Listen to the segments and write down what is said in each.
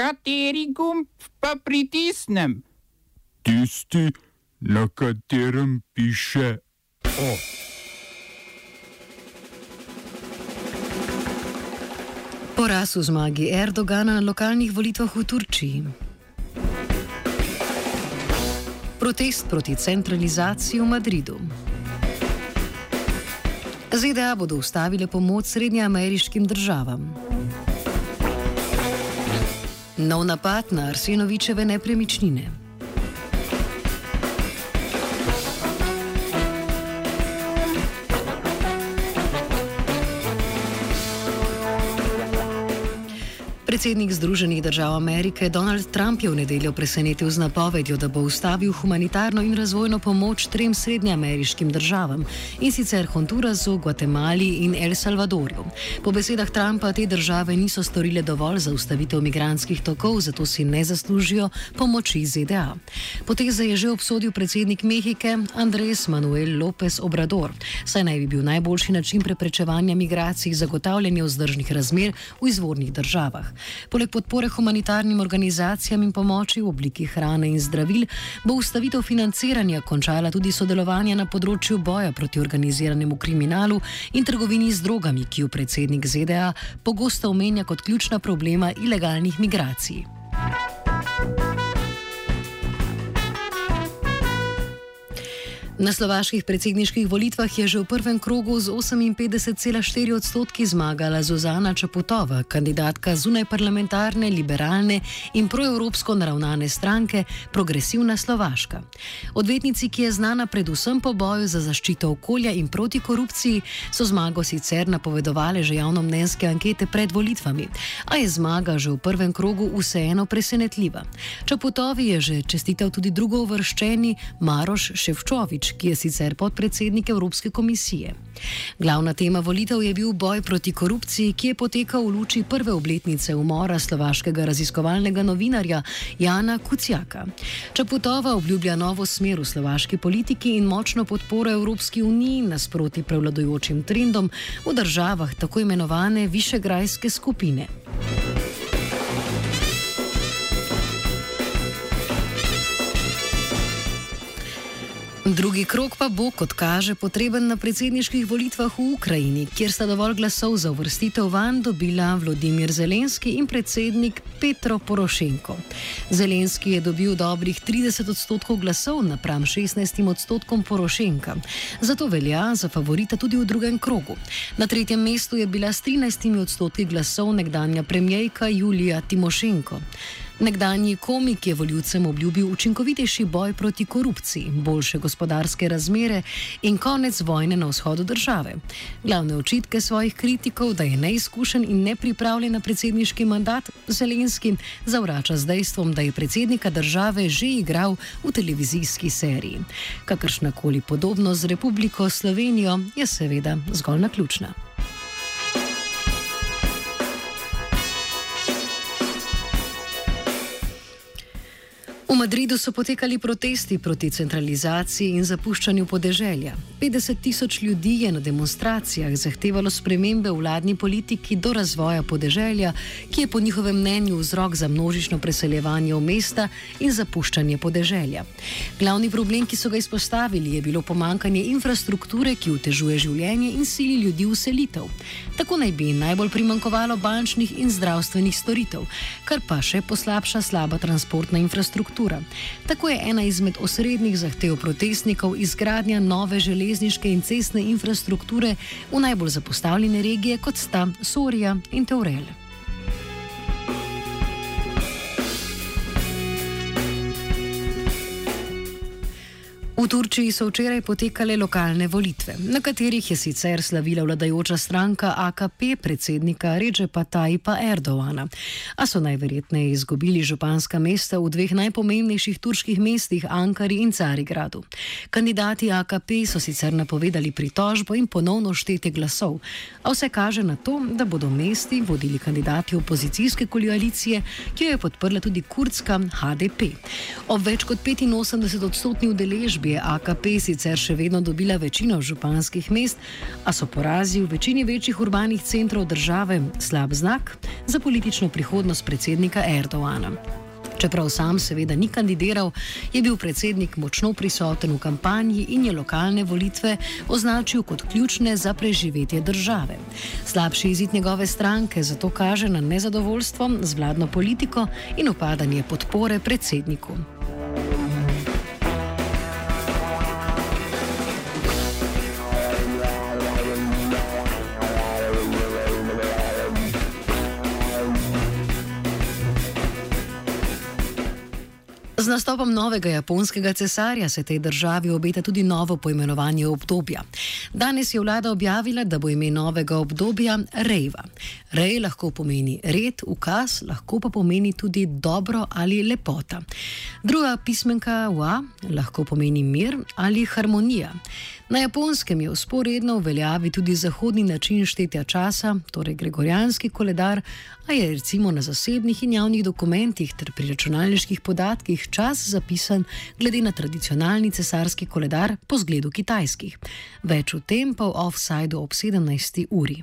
Kateri gumb pa pritisnem? Tisti, na katerem piše O. Poraz v zmagi Erdogana na lokalnih volitvah v Turčiji. Protest proti centralizaciji v Madridu. ZDA bodo ustavile pomoč srednjeameriškim državam. Nov napad na Arsenovičeve nepremičnine. Predsednik Združenih držav Amerike Donald Trump je v nedeljo presenetil z napovedjo, da bo ustavil humanitarno in razvojno pomoč trem srednjeameriškim državam in sicer Hondurasu, Gvatemali in El Salvadorju. Po besedah Trumpa te države niso storile dovolj za ustavitev migranskih tokov, zato si ne zaslužijo pomoči ZDA. Poteze je že obsodil predsednik Mehike Andres Manuel López Obrador, saj naj bi bil najboljši način preprečevanja migracij zagotavljanje vzdržnih razmer v izvornih državah. Poleg podpore humanitarnim organizacijam in pomoči v obliki hrane in zdravil, bo ustavitev financiranja končala tudi sodelovanje na področju boja proti organiziranemu kriminalu in trgovini z drogami, ki jo predsednik ZDA pogosto omenja kot ključna problema ilegalnih migracij. Na slovaških predsedniških volitvah je že v prvem krogu z 58,4 odstotki zmagala Zuzana Čaputova, kandidatka zunaj parlamentarne, liberalne in proevropsko naravnane stranke Progresivna Slovaška. Odvetnici, ki je znana predvsem po boju za zaščito okolja in proti korupciji, so zmago sicer napovedovali že javnomnenjske ankete pred volitvami, a je zmaga že v prvem krogu vseeno presenetljiva. Čaputovi je že čestitev tudi drugo uvrščeni Maroš Ševčovič ki je sicer podpredsednik Evropske komisije. Glavna tema volitev je bil boj proti korupciji, ki je potekal v luči prve obletnice umora slovaškega raziskovalnega novinarja Jana Kucijaka. Čaputova obljublja novo smer v slovaški politiki in močno podporo Evropski uniji nasproti prevladojočim trendom v državah tako imenovane Višegrajske skupine. Drugi krok pa bo, kot kaže, potreben na predsedniških volitvah v Ukrajini, kjer sta dovolj glasov za uvrstitev van dobila Vladimir Zelenski in predsednik Petro Porošenko. Zelenski je dobil dobrih 30 odstotkov glasov napram 16 odstotkom Porošenka, zato velja za favorita tudi v drugem krogu. Na tretjem mestu je bila s 13 odstotki glasov nekdanja premijejka Julija Timošenko. Nekdanji komik je voljivcem obljubil učinkovitejši boj proti korupciji, boljše gospodarske razmere in konec vojne na vzhodu države. Glavne očitke svojih kritikov, da je neizkušen in nepripravljen na predsedniški mandat, Zelenski zavrača z dejstvom, da je predsednika države že igral v televizijski seriji. Kakršnakoli podobnost z Republiko Slovenijo je seveda zgolj naključna. Madridu so potekali protesti proti centralizaciji in zapuščanju podeželja. 50 tisoč ljudi je na demonstracijah zahtevalo spremembe v vladni politiki do razvoja podeželja, ki je po njihovem mnenju vzrok za množično preseljevanje v mesta in zapuščanje podeželja. Glavni problem, ki so ga izpostavili, je bilo pomankanje infrastrukture, ki otežuje življenje in sili ljudi v selitev. Tako naj bi najbolj primankovalo bančnih in zdravstvenih storitev, kar pa še poslabša slaba transportna infrastruktura infrastruktura. Tako je ena izmed osrednjih zahtev protestnikov izgradnja nove železniške in cestne infrastrukture v najbolj zapostavljene regije, kot sta Sorija in Teurel. V Turčiji so včeraj potekale lokalne volitve, na katerih je sicer slavila vladajoča stranka AKP predsednika Rečepa Tajpa Erdovana, a so najverjetneje izgubili županska mesta v dveh najpomembnejših turških mestih Ankari in Carigradu. Kandidati AKP so sicer napovedali pritožbo in ponovno štete glasov, a vse kaže na to, da bodo mesti vodili kandidati opozicijske koalicije, ki jo je podprla tudi kurdska HDP. Ob več kot 85 odstotni udeležbi je AKP sicer še vedno dobila večino županskih mest, a so porazi v večini večjih urbanih centrov države slab znak za politično prihodnost predsednika Erdoana. Čeprav sam seveda ni kandidiral, je bil predsednik močno prisoten v kampanji in je lokalne volitve označil kot ključne za preživetje države. Slabši izid njegove stranke zato kaže na nezadovoljstvo z vladno politiko in upadanje podpore predsedniku. Z nastopom novega japonskega cesarja se tej državi obeta tudi novo poimenovanje obdobja. Danes je vlada objavila, da bo ime novega obdobja Rejva. Rej lahko pomeni red, ukaz, lahko pa pomeni tudi dobro ali lepota. Druga pismenka Wa lahko pomeni mir ali harmonija. Na japonskem je usporedno v veljavi tudi zahodni način štetja časa, torej gregorijanski koledar, a je recimo na zasebnih in javnih dokumentih ter pri računalniških podatkih čas zapisan glede na tradicionalni cesarski koledar po zgledu kitajskih. Več o tem pa v offsajdu ob 17. uri.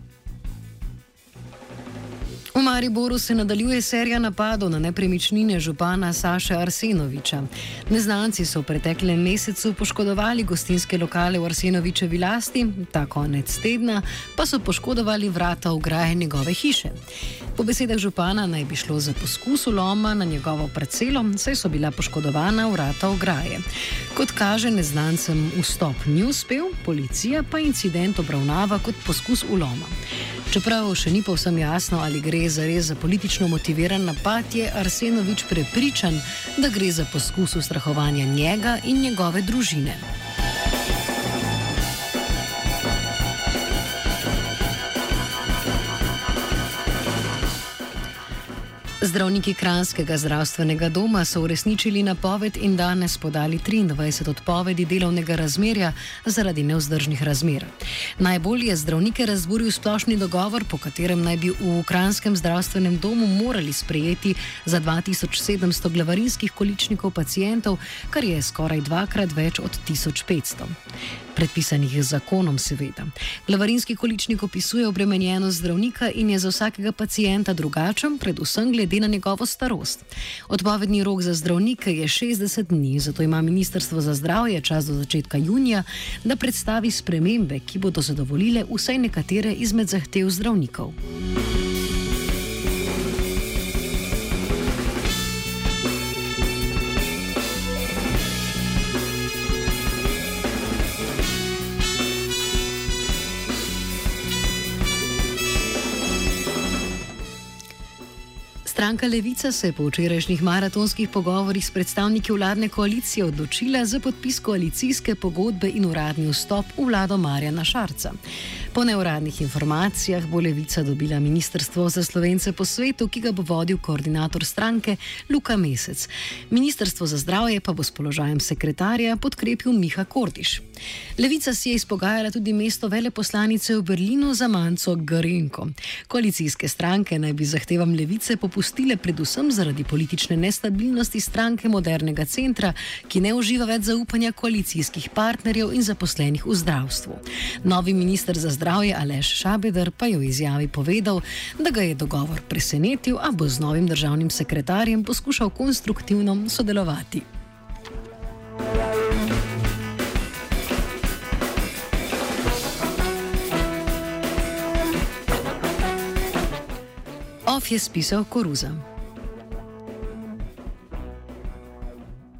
V Mariboru se nadaljuje serija napadov na nepremičnine župana Saša Arsenoviča. Neznanci so v preteklem mesecu poškodovali gostinske lokale v Arsenovičevi lasti, ta konec tedna pa so poškodovali vrata ograje njegove hiše. Po besedah župana naj bi šlo za poskus uloma na njegovo parcelo, saj so bila poškodovana vrata ograje. Kot kaže, neznancem vstop ni uspel, policija pa incident obravnava kot poskus uloma. Čeprav še ni povsem jasno, ali gre za res za politično motiviran napad, je Arsenovič prepričan, da gre za poskus ustrahovanja njega in njegove družine. Zdravniki Kranskega zdravstvenega doma so uresničili napoved in danes podali 23 odpovedi delovnega razmerja zaradi neuzdržnih razmer. Najbolj je zdravnike razburil splošni dogovor, po katerem naj bi v Kranskem zdravstvenem domu morali sprejeti za 2700 glavarinskih količnikov pacijentov, kar je skoraj dvakrat več od 1500. Predpisanih z zakonom, seveda. Glavarinski količnik opisuje obremenjenost zdravnika in je za vsakega pacijenta drugačen, predvsem glede na njegovo starost. Odpovedni rok za zdravnike je 60 dni, zato ima Ministrstvo za zdravje čas do začetka junija, da predstavi spremembe, ki bodo zadovoljile vsaj nekatere izmed zahtev zdravnikov. Stranka Levica se je po včerajšnjih maratonskih pogovorih s predstavniki vladne koalicije odločila za podpis koalicijske pogodbe in uradni vstop v vlado Marjana Šarca. Po neuradnih informacijah bo Levica dobila Ministrstvo za slovence po svetu, ki ga bo vodil koordinator stranke Luka Mesec. Ministrstvo za zdravje pa bo s položajem sekretarja podkrepil Miha Kordiš. Levica si je izpogajala tudi mesto veleposlanice v Berlinu za manjco Garenko. Koalicijske stranke naj bi zahtevam Levice popustile predvsem zaradi politične nestabilnosti stranke modernega centra, ki ne uživa več zaupanja koalicijskih partnerjev in zaposlenih v zdravstvu. Novi minister za zdravje Aleš Šabeder pa je v izjavi povedal, da ga je dogovor presenetil, a bo z novim državnim sekretarjem poskušal konstruktivno sodelovati. Of je spisal Koruza.